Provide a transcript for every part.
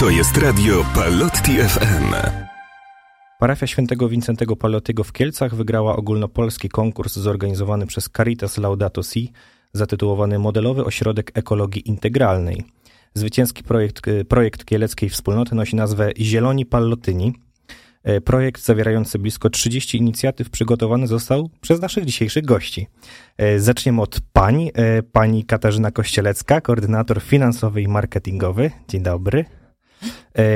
To jest radio Palotti FM. Parafia świętego Wincentego Palottiego w Kielcach wygrała ogólnopolski konkurs zorganizowany przez Caritas Laudato Si zatytułowany Modelowy Ośrodek Ekologii Integralnej. Zwycięski projekt, projekt kieleckiej wspólnoty nosi nazwę Zieloni Pallotyni. E, projekt zawierający blisko 30 inicjatyw przygotowany został przez naszych dzisiejszych gości. E, zaczniemy od e, pani Katarzyna Kościelecka, koordynator finansowy i marketingowy. Dzień dobry.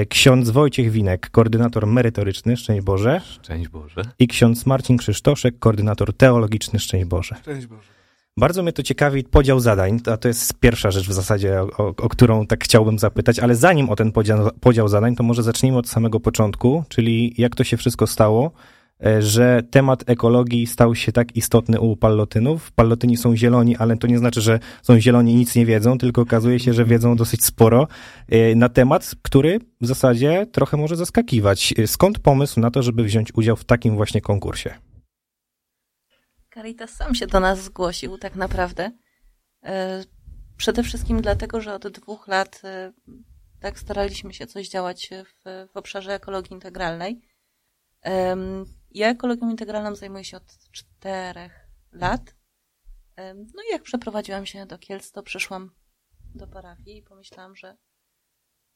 Ksiądz Wojciech Winek, koordynator merytoryczny, szczęść Boże. Szczęść Boże. I ksiądz Marcin Krzysztoszek, koordynator teologiczny, szczęść Boże. Szczęść Boże. Bardzo mnie to ciekawi podział zadań, a to jest pierwsza rzecz w zasadzie, o, o którą tak chciałbym zapytać, ale zanim o ten podział, podział zadań, to może zacznijmy od samego początku, czyli jak to się wszystko stało, e, że temat ekologii stał się tak istotny u pallotynów. Pallotyni są zieloni, ale to nie znaczy, że są zieloni i nic nie wiedzą, tylko okazuje się, że wiedzą dosyć sporo e, na temat, który w zasadzie trochę może zaskakiwać. Skąd pomysł na to, żeby wziąć udział w takim właśnie konkursie? Caritas sam się do nas zgłosił, tak naprawdę. E, przede wszystkim dlatego, że od dwóch lat e, tak staraliśmy się coś działać w, w obszarze ekologii integralnej. Ja ekologią integralną zajmuję się od czterech lat. No i jak przeprowadziłam się do Kielc, to przyszłam do parafii i pomyślałam, że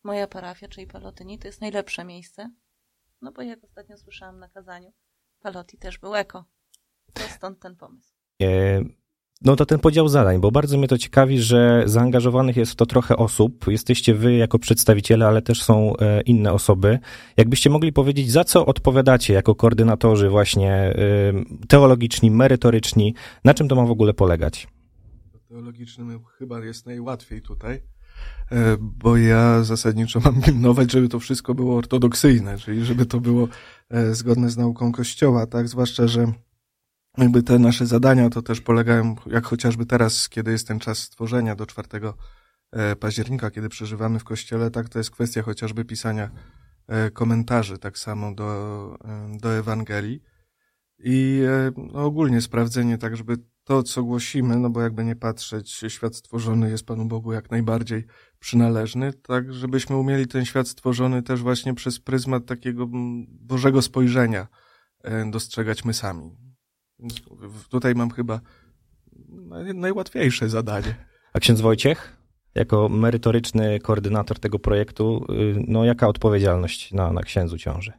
moja parafia, czyli Palotyni, to jest najlepsze miejsce. No bo jak ostatnio słyszałam na kazaniu, Paloti też był eko. To stąd ten pomysł. E, no to ten podział zadań, bo bardzo mnie to ciekawi, że zaangażowanych jest w to trochę osób. Jesteście wy jako przedstawiciele, ale też są e, inne osoby. Jakbyście mogli powiedzieć, za co odpowiadacie jako koordynatorzy właśnie e, teologiczni, merytoryczni, na czym to ma w ogóle polegać? Teologicznym chyba jest najłatwiej tutaj, bo ja zasadniczo mam pilnować, żeby to wszystko było ortodoksyjne, czyli żeby to było zgodne z nauką Kościoła, tak? Zwłaszcza, że jakby te nasze zadania to też polegają, jak chociażby teraz, kiedy jest ten czas stworzenia do 4 e, października, kiedy przeżywamy w kościele, tak to jest kwestia chociażby pisania e, komentarzy, tak samo do, e, do Ewangelii i no, ogólnie sprawdzenie tak, żeby to, co głosimy, no bo jakby nie patrzeć, świat stworzony jest Panu Bogu jak najbardziej przynależny, tak żebyśmy umieli ten świat stworzony też właśnie przez pryzmat takiego Bożego spojrzenia dostrzegać my sami. Tutaj mam chyba najłatwiejsze zadanie. A ksiądz Wojciech, jako merytoryczny koordynator tego projektu, y, no jaka odpowiedzialność na, na księdzu ciąży?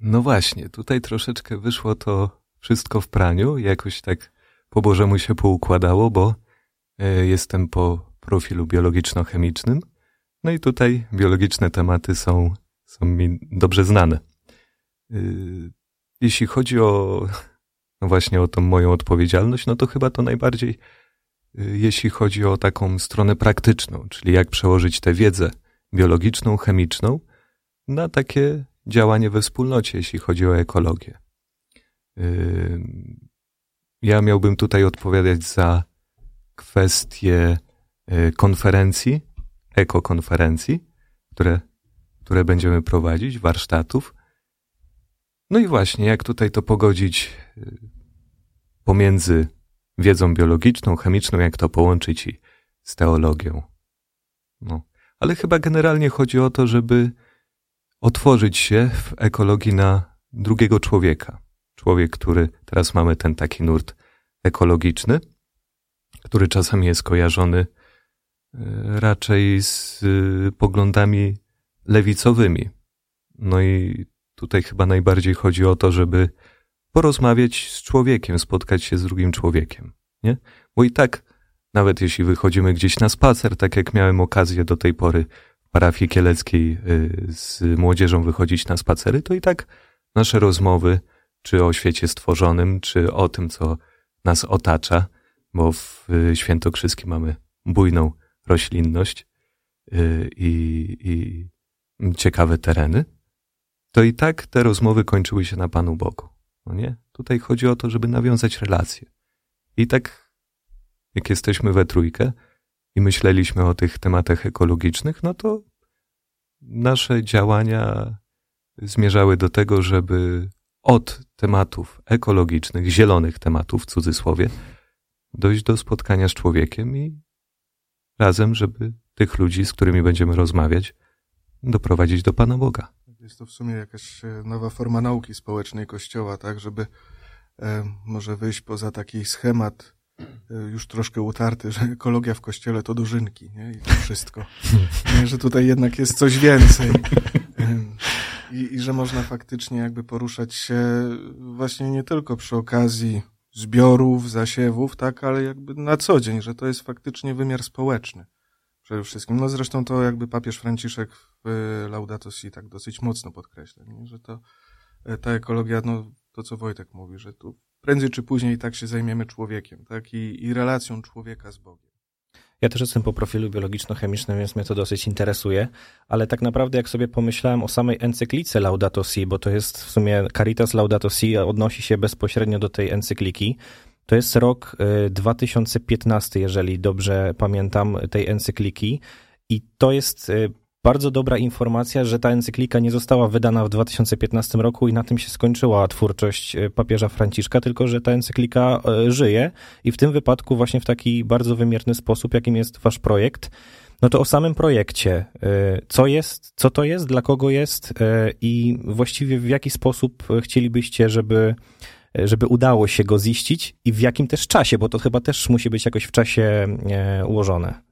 No właśnie, tutaj troszeczkę wyszło to wszystko w praniu, jakoś tak po Bożemu się poukładało, bo y, jestem po profilu biologiczno-chemicznym, no i tutaj biologiczne tematy są, są mi dobrze znane. Y, jeśli chodzi o właśnie o tą moją odpowiedzialność, no to chyba to najbardziej, y, jeśli chodzi o taką stronę praktyczną, czyli jak przełożyć tę wiedzę biologiczną, chemiczną na takie działanie we wspólnocie, jeśli chodzi o ekologię. Y, ja miałbym tutaj odpowiadać za kwestie y, konferencji, ekokonferencji, które, które będziemy prowadzić, warsztatów. No i właśnie, jak tutaj to pogodzić pomiędzy wiedzą biologiczną, chemiczną, jak to połączyć i z teologią. No. Ale chyba generalnie chodzi o to, żeby otworzyć się w ekologii na drugiego człowieka. Człowiek, który teraz mamy ten taki nurt ekologiczny, który czasami jest kojarzony e, raczej z e, poglądami lewicowymi. No i tutaj chyba najbardziej chodzi o to, żeby porozmawiać z człowiekiem, spotkać się z drugim człowiekiem, nie? Bo i tak, nawet jeśli wychodzimy gdzieś na spacer, tak jak miałem okazję do tej pory w parafii kieleckiej y, z młodzieżą wychodzić na spacery, to i tak nasze rozmowy, czy o świecie stworzonym, czy o tym, co nas otacza, bo w y, Świętokrzyskim mamy bujną roślinność y, i, i ciekawe tereny, to i tak te rozmowy kończyły się na Panu Bogu. No nie? Tutaj chodzi o to, żeby nawiązać relacje. I tak, jak jesteśmy we trójkę i myśleliśmy o tych tematach ekologicznych, no to nasze działania zmierzały do tego, żeby od tematów ekologicznych, zielonych tematów w cudzysłowie, dojść do spotkania z człowiekiem i razem, żeby tych ludzi, z którymi będziemy rozmawiać, doprowadzić do Pana Boga. Jest to w sumie jakaś e, nowa forma nauki społecznej Kościoła, tak, żeby e, może wyjść poza taki schemat e, już troszkę utarty, że ekologia w Kościele to dożynki, nie? I to wszystko. Nie, że tutaj jednak jest coś więcej. I, I że można faktycznie jakby poruszać się właśnie nie tylko przy okazji zbiorów, zasiewów, tak, ale jakby na co dzień, że to jest faktycznie wymiar społeczny przede wszystkim. No zresztą to jakby papież Franciszek w Laudato Si tak dosyć mocno podkreśla, nie? że to e, ta ekologia, no to co Wojtek mówi, że tu prędzej czy później tak się zajmiemy człowiekiem, tak, i, i relacją człowieka z Bogiem. Ja też jestem po profilu biologiczno-chemicznym, więc mnie to dosyć interesuje, ale tak naprawdę jak sobie pomyślałem o samej encyklice Laudato Si, bo to jest w sumie Caritas Laudato Si odnosi się bezpośrednio do tej encykliki, to jest rok 2015, y, jeżeli dobrze pamiętam, tej encykliki i to jest y, bardzo dobra informacja, że ta encyklika nie została wydana w 2015 roku i na tym się skończyła twórczość e, papieża Franciszka, tylko że ta encyklika żyje i w tym wypadku właśnie w taki bardzo wymierny sposób, jakim jest wasz projekt. No to o samym projekcie. Co jest, co to jest, dla kogo jest i właściwie w jaki sposób chcielibyście, żeby, żeby udało się go ziścić i w jakim też czasie, bo to chyba też musi być jakoś w czasie ułożone.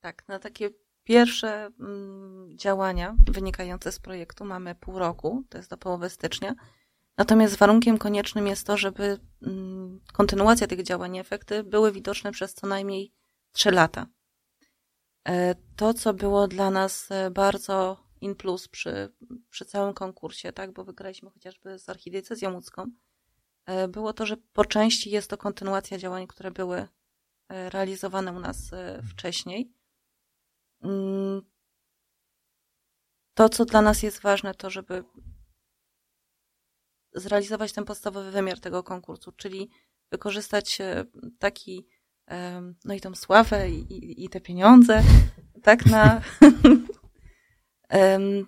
Tak, na takie Pierwsze mm, działania wynikające z projektu mamy pół roku, to jest do połowy stycznia. Natomiast warunkiem koniecznym jest to, żeby mm, kontynuacja tych działań efekty były widoczne przez co najmniej trzy lata. E, to, co było dla nas e, bardzo in plus przy, przy całym konkursie, tak, bo wygraliśmy chociażby z archidiecezją łódzką, e, było to, że po części jest to kontynuacja działań, które były realizowane u nas wcześniej. Mm, to, co dla nas jest ważne, to żeby zrealizować ten podstawowy wymiar tego konkursu, czyli wykorzystać e, taki, no i tą sławę i, i te pieniądze, tak, na,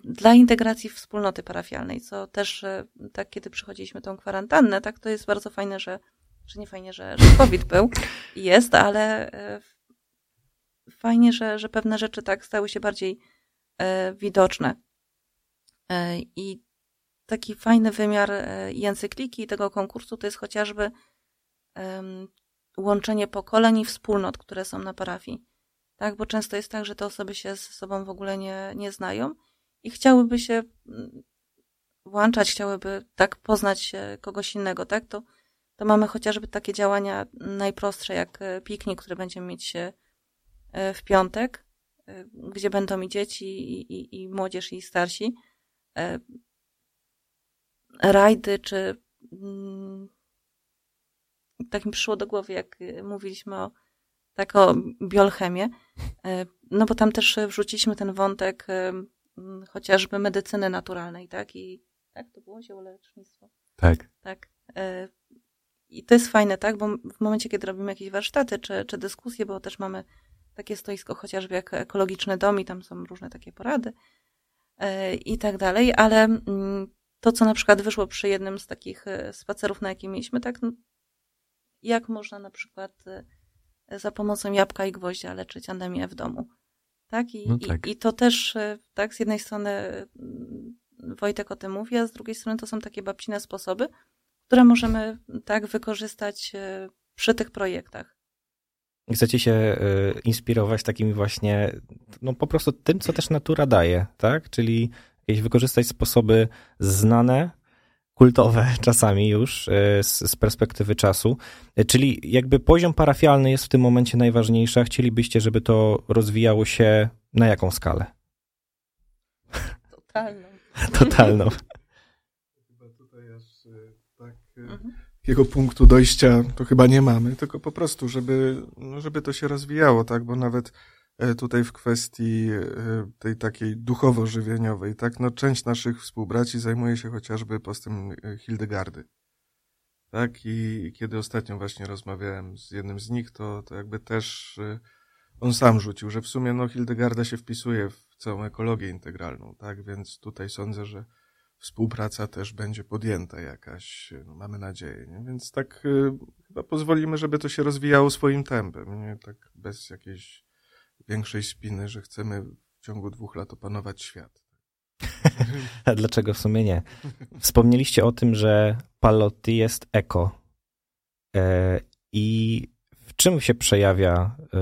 dla integracji wspólnoty parafialnej, co też, e, tak, kiedy przychodziliśmy tą kwarantannę, tak, to jest bardzo fajne, że, że nie fajnie, że, że COVID był i jest, ale e, fajnie, że, że pewne rzeczy tak stały się bardziej e, widoczne. I taki fajny wymiar i encykliki tego konkursu to jest chociażby łączenie pokoleń i wspólnot, które są na parafii. Tak, bo często jest tak, że te osoby się ze sobą w ogóle nie, nie znają i chciałyby się mm, włączać, chciałyby tak poznać kogoś innego, tak? To, to mamy chociażby takie działania najprostsze, jak piknik, który będziemy mieć E, w piątek, e, gdzie będą i dzieci, i, i, i młodzież, i starsi. E, rajdy, czy mm, tak mi przyszło do głowy, jak mówiliśmy o tak o biolchemię, no bo tam też wrzuciliśmy ten wątek chociażby medycyny naturalnej, tak? I tak to było ziołolecznictwo. Tak. Tak. I to jest fajne, tak? Bo w momencie, kiedy robimy jakieś warsztaty czy, czy dyskusje, bo też mamy takie stoisko chociażby jak ekologiczny dom i tam są różne takie porady e, i tak dalej, ale to, co na przykład wyszło przy jednym z takich e, spacerów, na jakim mieliśmy, tak, jak można na przykład e, za pomocą jabłka i gwoździa leczyć anemię w domu. Tak? I, no tak. I, I, to też, tak, z jednej strony mm, Wojtek o tym mówi, a z drugiej strony to są takie babcine sposoby, które możemy tak wykorzystać przy tych projektach chcecie się y, inspirować takimi właśnie, no po prostu tym, co też natura daje, tak? Czyli jakieś wykorzystać sposoby znane, kultowe czasami już y, z, z, perspektywy czasu. Y, czyli jakby poziom parafialny jest w tym momencie najważniejszy, a chcielibyście, żeby to rozwijało się na jaką skalę? Totalną. Totalną. Chyba tutaj aż tak mhm takiego punktu dojścia to chyba nie mamy, tylko po prostu, żeby, no, żeby to się rozwijało, tak, bo nawet e, tutaj w kwestii e, tej takiej duchowo-żywieniowej, tak, no część naszych współbraci zajmuje się chociażby postem e, Hildegardy. Tak, i kiedy ostatnio właśnie rozmawiałem z jednym z nich, to, to jakby też on sam rzucił, że w sumie no Hildegarda się wpisuje w całą ekologię integralną, tak, więc tutaj sądzę, że współpraca też będzie podjęta jakaś, no mamy nadzieję, nie? Więc tak chyba pozwolimy, żeby to się rozwijało swoim tempem, nie? Tak bez jakiejś większej spiny, że chcemy w ciągu dwóch lat opanować świat. A dlaczego w sumie nie? Wspomnieliście o tym, że Palotti jest eko. E, I w czym się przejawia e,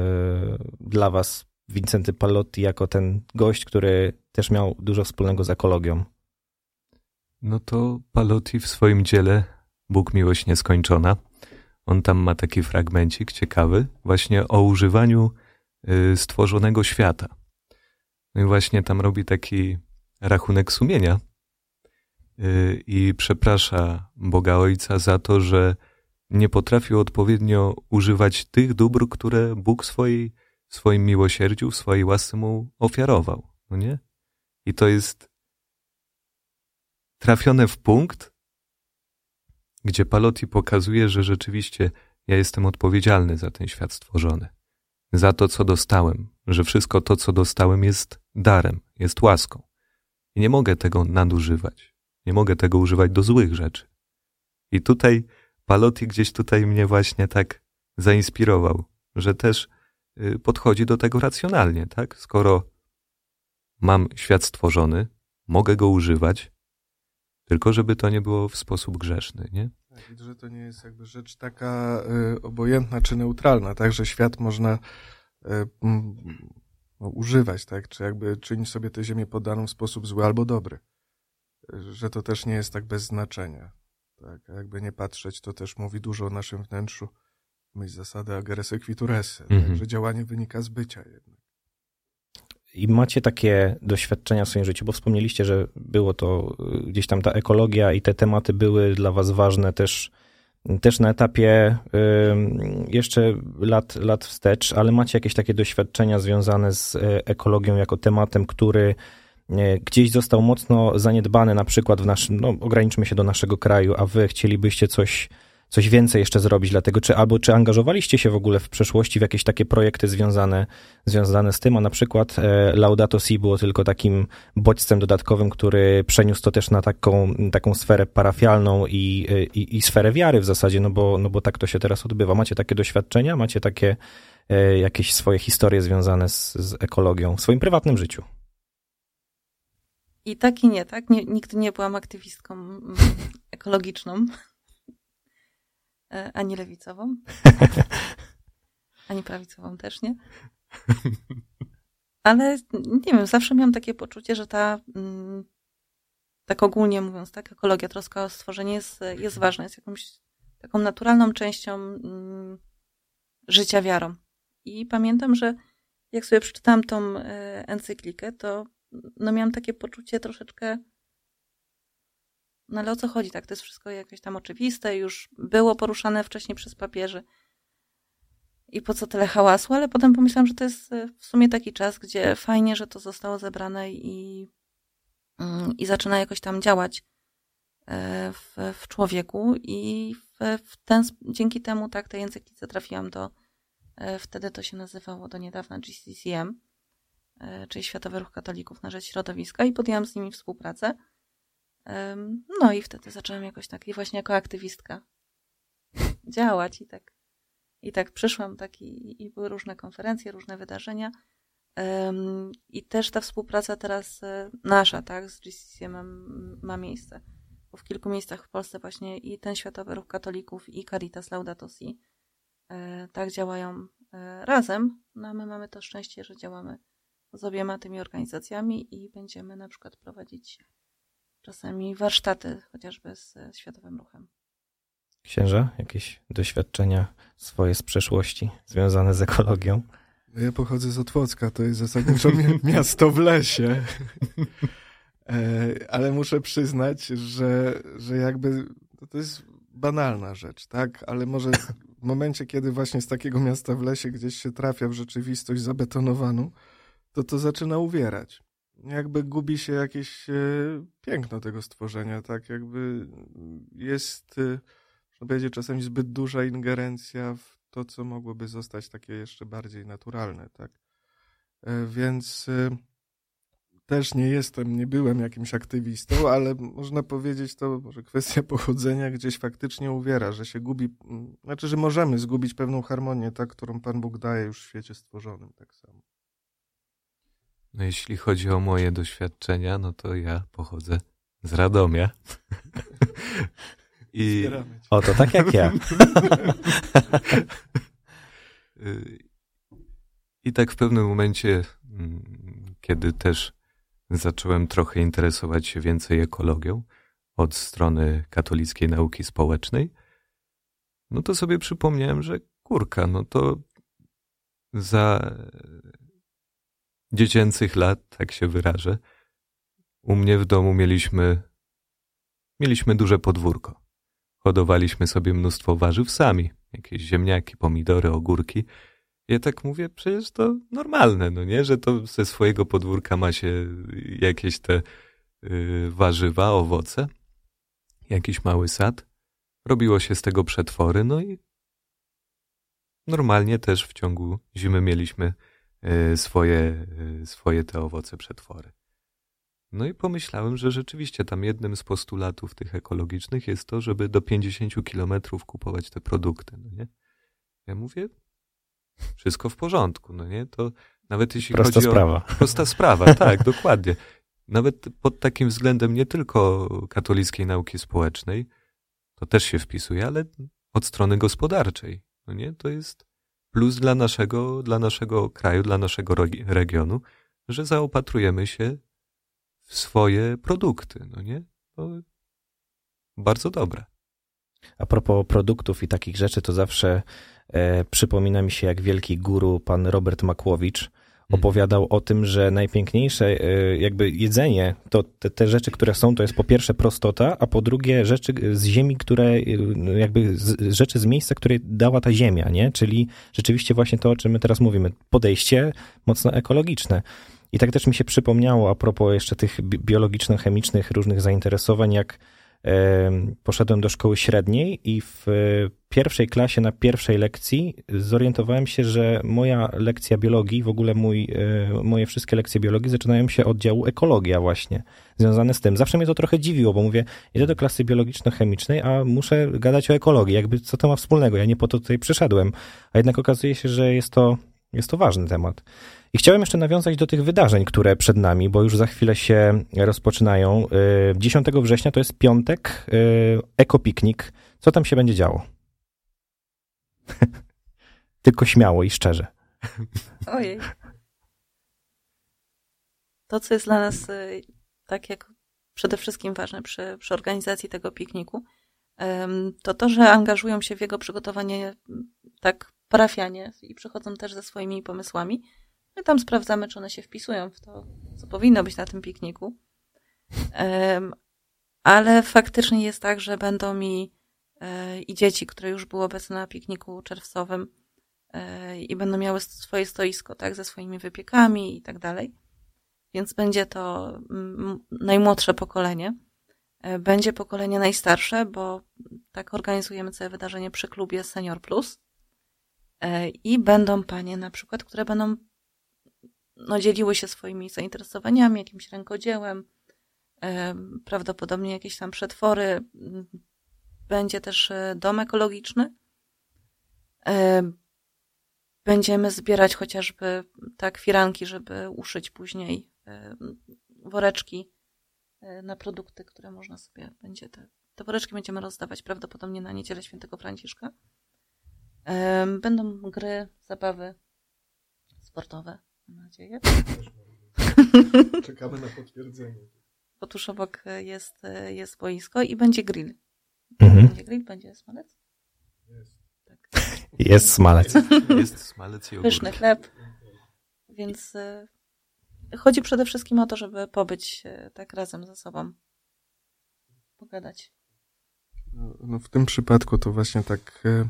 dla was Wincenty Palotti jako ten gość, który też miał dużo wspólnego z ekologią? No to Palotti w swoim dziele Bóg miłość nieskończona. On tam ma taki fragmencik ciekawy, właśnie o używaniu stworzonego świata. No i właśnie tam robi taki rachunek sumienia y, i przeprasza Boga Ojca za to, że nie potrafił odpowiednio używać tych dóbr, które Bóg swojej, swoim miłosierdziu, w swojej łasce mu ofiarował. No nie? I to jest trafione w punkt, gdzie Palotti pokazuje, że rzeczywiście ja jestem odpowiedzialny za ten świat stworzony. Za to, co dostałem, że wszystko to, co dostałem, jest darem, jest łaską. I nie mogę tego nadużywać. Nie mogę tego używać do złych rzeczy. I tutaj Palotti gdzieś tutaj mnie właśnie tak zainspirował, że też y, podchodzi do tego racjonalnie, tak? Skoro mam świat stworzony, mogę go używać, tylko żeby to nie było w sposób grzeszny, nie? Tak, że to nie jest jakby rzecz taka y, obojętna czy neutralna, tak, że świat można y, no, używać, tak, czy jakby czynić sobie tę ziemię podaną w sposób zły albo dobry. Że to też nie jest tak bez znaczenia. Tak, a jakby nie patrzeć, to też mówi dużo o naszym wnętrzu. Myśl zasady ageres equituresse, mm -hmm. tak, że działanie wynika z bycia jednak. I macie takie doświadczenia w swoim życiu, bo wspomnieliście, że było to y, gdzieś tam ta ekologia i te tematy były dla was ważne też, też na etapie jeszcze lat, lat wstecz, ale macie jakieś takie doświadczenia związane z y, ekologią jako tematem, który y, gdzieś został mocno zaniedbany, na przykład w naszym, no ograniczmy się do naszego kraju, a wy chcielibyście coś coś więcej jeszcze zrobić dlatego, czy albo czy angażowaliście się w ogóle w przeszłości w jakieś takie projekty związane, związane z tym, a na przykład e, Laudato Si było tylko takim bodźcem dodatkowym, który przeniósł to też na taką, taką sferę parafialną i, i, i sferę wiary w zasadzie, no bo, no bo tak to się teraz odbywa. Macie takie doświadczenia, macie takie e, jakieś swoje historie związane z, z ekologią w swoim prywatnym życiu? I tak i nie, tak? Nie, nigdy nie byłam aktywistką mm, ekologiczną. E, ani lewicową, ani prawicową też nie. Ale nie wiem, zawsze miałam takie poczucie, że ta, mm, tak ogólnie mówiąc, tak, ekologia, troska o stworzenie jest, jest ważna, jest jakąś taką naturalną częścią mm, życia wiarą. I pamiętam, że jak sobie przeczytałam tą e, encyklikę, to no miałam takie poczucie troszeczkę no ale o co chodzi, tak? To jest wszystko jakieś tam oczywiste, już było poruszane wcześniej przez papieży. I po co tyle hałasu? Ale potem pomyślałam, że to jest e, w sumie taki czas, gdzie fajnie, że to zostało zebrane i, mm, i zaczyna jakoś tam działać e, w, w człowieku. I w, w ten, dzięki temu, tak, tej encyklice trafiłam do, e, wtedy to się nazywało do niedawna GCCM, czyli Światowy Ruch Katolików na Rzecz Środowiska i podjęłam z nimi współpracę. No i wtedy zaczęłam jakoś tak, i właśnie jako aktywistka działać i tak, i tak przyszłam, tak i, i były różne konferencje, różne wydarzenia. I też ta współpraca teraz e, nasza, tak, z GCC ma, ma miejsce. Bo w kilku miejscach w Polsce właśnie i ten Światowy Ruch Katolików i Caritas Laudato Si e, tak działają e, razem. No a my mamy to szczęście, że działamy z obiema tymi organizacjami i będziemy na przykład prowadzić czasami warsztaty, chociażby z Światowym Ruchem. Księża, jakieś doświadczenia swoje z przeszłości związane z ekologią? Ja pochodzę z Otwocka, to jest zasadniczo miasto w lesie. E, ale muszę przyznać, że, że jakby to jest banalna rzecz, tak? Ale może w momencie, kiedy właśnie z takiego miasta w lesie gdzieś się trafia w rzeczywistość zabetonowaną, to to zaczyna uwierać jakby gubi się jakieś e, piękno tego stworzenia, tak? Jakby jest, e, można powiedzieć, czasami zbyt duża ingerencja w to, co mogłoby zostać takie jeszcze bardziej naturalne, tak? E, więc też nie jestem, nie byłem jakimś aktywistą, ale można powiedzieć, to może kwestia pochodzenia gdzieś faktycznie uwiera, że się gubi, znaczy, że możemy zgubić pewną harmonię, tak, którą Pan Bóg daje już w świecie stworzonym, tak samo. No jeśli chodzi o moje doświadczenia, no to ja pochodzę z Radomia. I... O, to tak jak ja. I tak w pewnym momencie, mm, kiedy też zacząłem trochę interesować się więcej ekologią od strony katolickiej nauki społecznej, no to sobie przypomniałem, że kurka, no to za dziecięcych lat, tak się wyrażę, u mnie w domu mieliśmy, mieliśmy duże podwórko. Hodowaliśmy sobie mnóstwo warzyw sami. Jakieś ziemniaki, pomidory, ogórki. Ja tak mówię, przecież to normalne, no nie? Że to ze swojego podwórka ma się jakieś te yy, warzywa, owoce, jakiś mały sad. Robiło się z tego przetwory, no i normalnie też w ciągu zimy mieliśmy swoje, yy, swoje te owoce, przetwory. No i pomyślałem, że rzeczywiście tam jednym z postulatów tych ekologicznych jest to, żeby do 50 kilometrów kupować te produkty, no nie? Ja mówię, wszystko w porządku, no nie? To nawet jeśli prosta chodzi sprawa. o... Prosta sprawa. tak, dokładnie. Nawet pod takim względem nie tylko katolickiej nauki społecznej, to też się wpisuje, ale od strony gospodarczej, no nie? To jest plus dla naszego, dla naszego kraju, dla naszego regionu, że zaopatrujemy się w swoje produkty, no nie? To bardzo dobre. A propos produktów i takich rzeczy, to zawsze e, przypomina mi się, jak wielki guru, pan Robert Makłowicz. Opowiadał o tym, że najpiękniejsze e, jakby jedzenie, to te, te, rzeczy, które są, to jest po pierwsze prostota, a po drugie rzeczy z ziemi, które e, jakby z, rzeczy z miejsca, które dała ta ziemia, nie? Czyli rzeczywiście właśnie to, o czym my teraz mówimy, podejście mocno ekologiczne. I tak też mi się przypomniało a propos jeszcze tych biologiczno-chemicznych różnych zainteresowań, jak poszedłem do szkoły średniej i w pierwszej klasie na pierwszej lekcji zorientowałem się, że moja lekcja biologii, w ogóle mój, e, moje wszystkie lekcje biologii zaczynają się od działu ekologia właśnie, związane z tym. Zawsze mnie to trochę dziwiło, bo mówię, idę do klasy biologiczno-chemicznej, a muszę gadać o ekologii, jakby co to ma wspólnego, ja nie po to tutaj przyszedłem, a jednak okazuje się, że jest to, jest to ważny temat. I chciałem jeszcze nawiązać do tych wydarzeń, które przed nami, bo już za chwilę się rozpoczynają. 10 y, września to jest piątek, y, ekopiknik. Co tam się będzie działo? Tylko śmiało i szczerze. Ojej. To, co jest dla nas y, tak jak przede wszystkim ważne przy, przy organizacji tego pikniku, to to, że angażują się w jego przygotowanie tak parafianie i przychodzą też ze swoimi pomysłami. My tam sprawdzamy, czy one się wpisują w to, co powinno być na tym pikniku. ale faktycznie jest tak, że będą mi e, i dzieci, które już były obecne na pikniku czerwcowym e, i będą miały swoje stoisko, tak, ze swoimi wypiekami i tak dalej. Więc będzie to najmłodsze pokolenie. E, będzie pokolenie najstarsze, bo tak organizujemy całe wydarzenie przy klubie Senior Plus. I będą panie na przykład, które będą no, dzieliły się swoimi zainteresowaniami, jakimś rękodziełem, prawdopodobnie jakieś tam przetwory. Będzie też e, dom ekologiczny. Będziemy zbierać chociażby tak firanki, żeby uszyć później woreczki e, na produkty, które można sobie będzie te, te woreczki będziemy rozdawać prawdopodobnie na niedzielę świętego Franciszka. Będą gry, zabawy sportowe. Mam nadzieję. Czekamy na potwierdzenie. Otóż obok jest, jest boisko i będzie grill. Mhm. Będzie grill, będzie smalec? Jest. Tak. Jest smalec. Jest smalec i ogórki. Pyszny chleb. Więc e, chodzi przede wszystkim o to, żeby pobyć e, tak razem ze sobą. Pogadać. No, no w tym przypadku to właśnie tak e,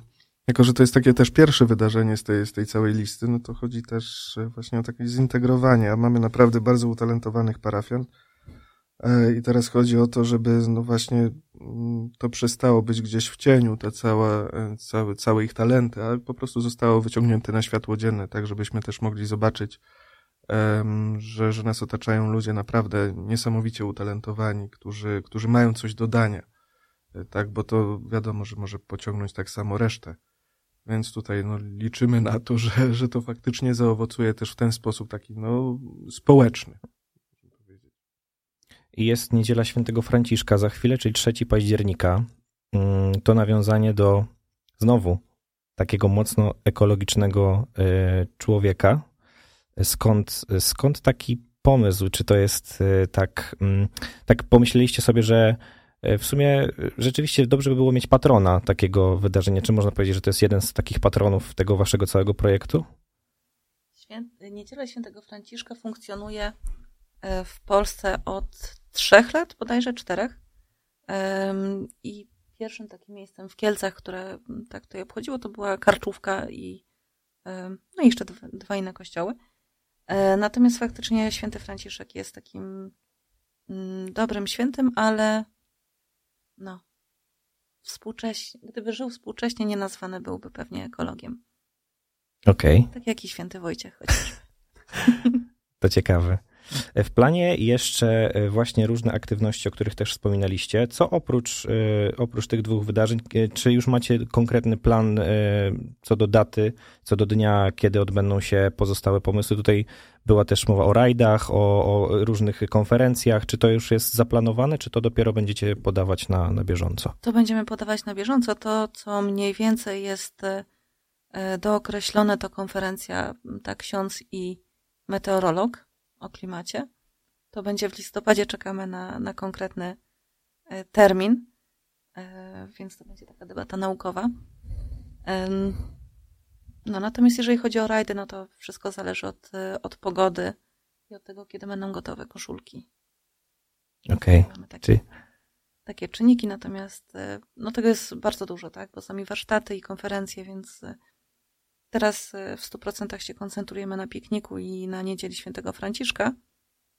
jako, że to jest takie też pierwsze wydarzenie z tej, z tej całej listy, no to chodzi też e, właśnie o takie zintegrowanie, a mamy naprawdę bardzo utalentowanych parafian. E, I teraz chodzi o to, żeby no właśnie mm, to przestało być gdzieś w cieniu, te całe, e, całe, całe ich talenty, a po prostu zostało wyciągnięte na światło dzienne, tak żebyśmy też mogli zobaczyć, że, że nas otaczają ludzie naprawdę niesamowicie utalentowani, którzy, którzy mają coś do dania. Tak, bo to wiadomo, że może pociągnąć tak samo resztę Więc tutaj no, liczymy na to, że, że to faktycznie zaowocuje też w ten sposób taki no, społeczny. Jest niedziela świętego Franciszka za chwilę, czyli 3 października. Mm, to nawiązanie do znowu takiego mocno ekologicznego y, człowieka. Skąd, skąd taki pomysł? Czy to jest y, tak, mm, tak pomyśleliście sobie, że w sumie rzeczywiście dobrze by było mieć patrona takiego wydarzenia? Czy można powiedzieć, że to jest jeden z takich patronów tego waszego całego projektu? Świę... Niedziela Świętego Franciszka funkcjonuje w Polsce od trzech lat, bodajże czterech. I pierwszym takim miejscem w Kielcach, które tak to obchodziło, to była Karczówka i no i jeszcze dwa, inne kościoły. E, natomiast faktycznie święty Franciszek jest takim dobrym świętym, ale no, współcześnie, gdyby żył współcześnie, nie nazwany byłby pewnie ekologiem. Okej. Okay. Tak jak i święty Wojciech chociażby. To ciekawe. W planie jeszcze e, właśnie różne aktywności, o których też wspominaliście. Co oprócz, e, oprócz tych dwóch wydarzeń, e, czy już macie konkretny plan co do daty, co do dnia, kiedy odbędą się pozostałe pomysły? Tutaj była też mowa o rajdach, o, o różnych konferencjach. Czy to już jest zaplanowane, czy to dopiero będziecie podawać na, na bieżąco? To będziemy podawać na bieżąco. To, co mniej więcej jest dookreślone, to konferencja tak ksiądz i meteorolog o klimacie. To będzie w listopadzie, czekamy na, na konkretny e, termin, e, więc to będzie taka debata naukowa. No natomiast jeżeli chodzi o rajdy, no to wszystko zależy od, e, od pogody i od tego, kiedy będą gotowe koszulki. Okej. Okay. Takie, Czyli... takie czynniki, natomiast no tego jest bardzo dużo, tak? Bo sami warsztaty i konferencje, więc Teraz e, w 100% się koncentrujemy na pikniku i na niedzieli świętego Franciszka.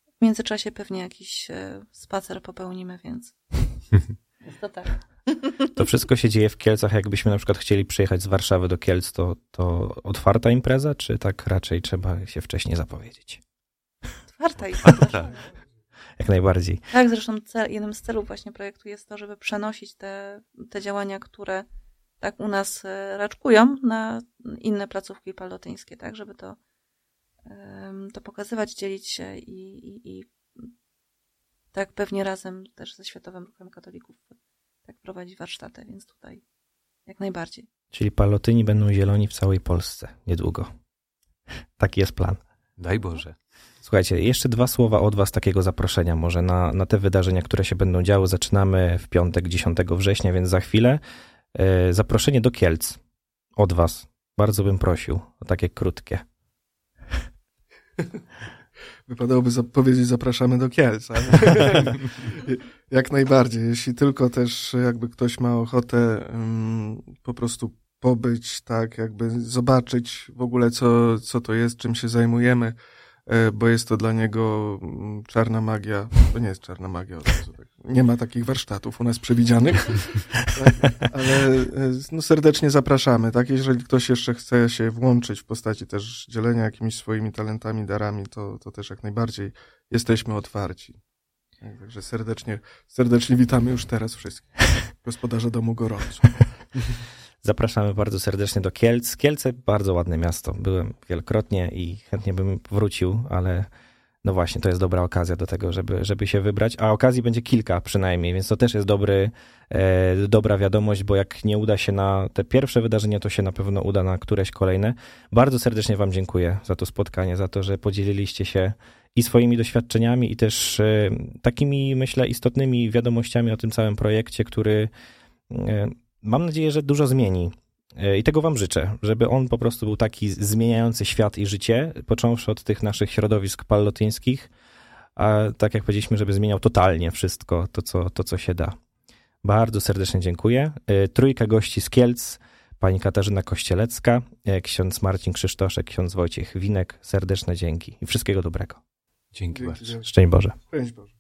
W międzyczasie pewnie jakiś e, spacer popełnimy, więc to tak. To wszystko się dzieje w Kielcach. Jakbyśmy na przykład chcieli przyjechać z Warszawy do Kielc, to, to otwarta impreza, czy tak raczej trzeba się wcześniej zapowiedzieć? Otwarta impreza. Jak najbardziej. Tak, zresztą cel, jednym z celów właśnie projektu jest to, żeby przenosić te, te działania, które tak u nas e, raczkują na inne placówki palotyńskie, tak, żeby to, to pokazywać, dzielić się i, i, i tak pewnie razem też ze Światowym Ruchem Katolików tak prowadzić warsztaty, więc tutaj jak najbardziej. Czyli palotyni będą zieloni w całej Polsce niedługo. Taki jest plan. Daj Boże. Słuchajcie, jeszcze dwa słowa od Was takiego zaproszenia może na, na te wydarzenia, które się będą działy. Zaczynamy w piątek 10 września, więc za chwilę. E, zaproszenie do Kielc od Was. Bardzo bym prosił o takie krótkie. Wypadałoby powiedzieć zapraszamy do Kielc. Jak najbardziej. Jeśli tylko też jakby ktoś ma ochotę um, po prostu pobyć, tak, jakby zobaczyć w ogóle co, co to jest, czym się zajmujemy, bo jest to dla niego mm, czarna magia. To nie jest czarna magia od razu. Tak. Nie ma takich warsztatów u nas przewidzianych, tak? ale e, no, serdecznie zapraszamy. Tak? Jeżeli ktoś jeszcze chce się włączyć w postaci też dzielenia jakimiś swoimi talentami, darami, to, to też jak najbardziej jesteśmy otwarci. Tak, także serdecznie, serdecznie witamy już teraz wszystkich. Gospodarza domu gorąco. Zapraszamy bardzo serdecznie do Kielc. Kielce bardzo ładne miasto. Byłem wielokrotnie i chętnie bym wrócił, ale no właśnie, to jest dobra okazja do tego, żeby, żeby się wybrać, a okazji będzie kilka przynajmniej, więc to też jest dobry, e, dobra wiadomość, bo jak nie uda się na te pierwsze wydarzenie, to się na pewno uda na któreś kolejne. Bardzo serdecznie Wam dziękuję za to spotkanie, za to, że podzieliliście się i swoimi doświadczeniami, i też e, takimi, myślę, istotnymi wiadomościami o tym całym projekcie, który e, mam nadzieję, że dużo zmieni. E, I tego Wam życzę, żeby on po prostu był taki zmieniający świat i życie, począwszy od tych naszych środowisk pallotyńskich, a tak jak powiedzieliśmy, żeby zmieniał totalnie wszystko, to co, to, co się da. Bardzo serdecznie dziękuję. E, trójka gości z Kielc, pani Katarzyna Kościelecka, e, ksiądz Marcin Krzysztoszek, ksiądz Wojciech Winek. Serdeczne dzięki i wszystkiego dobrego. Dzięki, dzięki bardzo. Szczęść Boże. Szczęść Boże.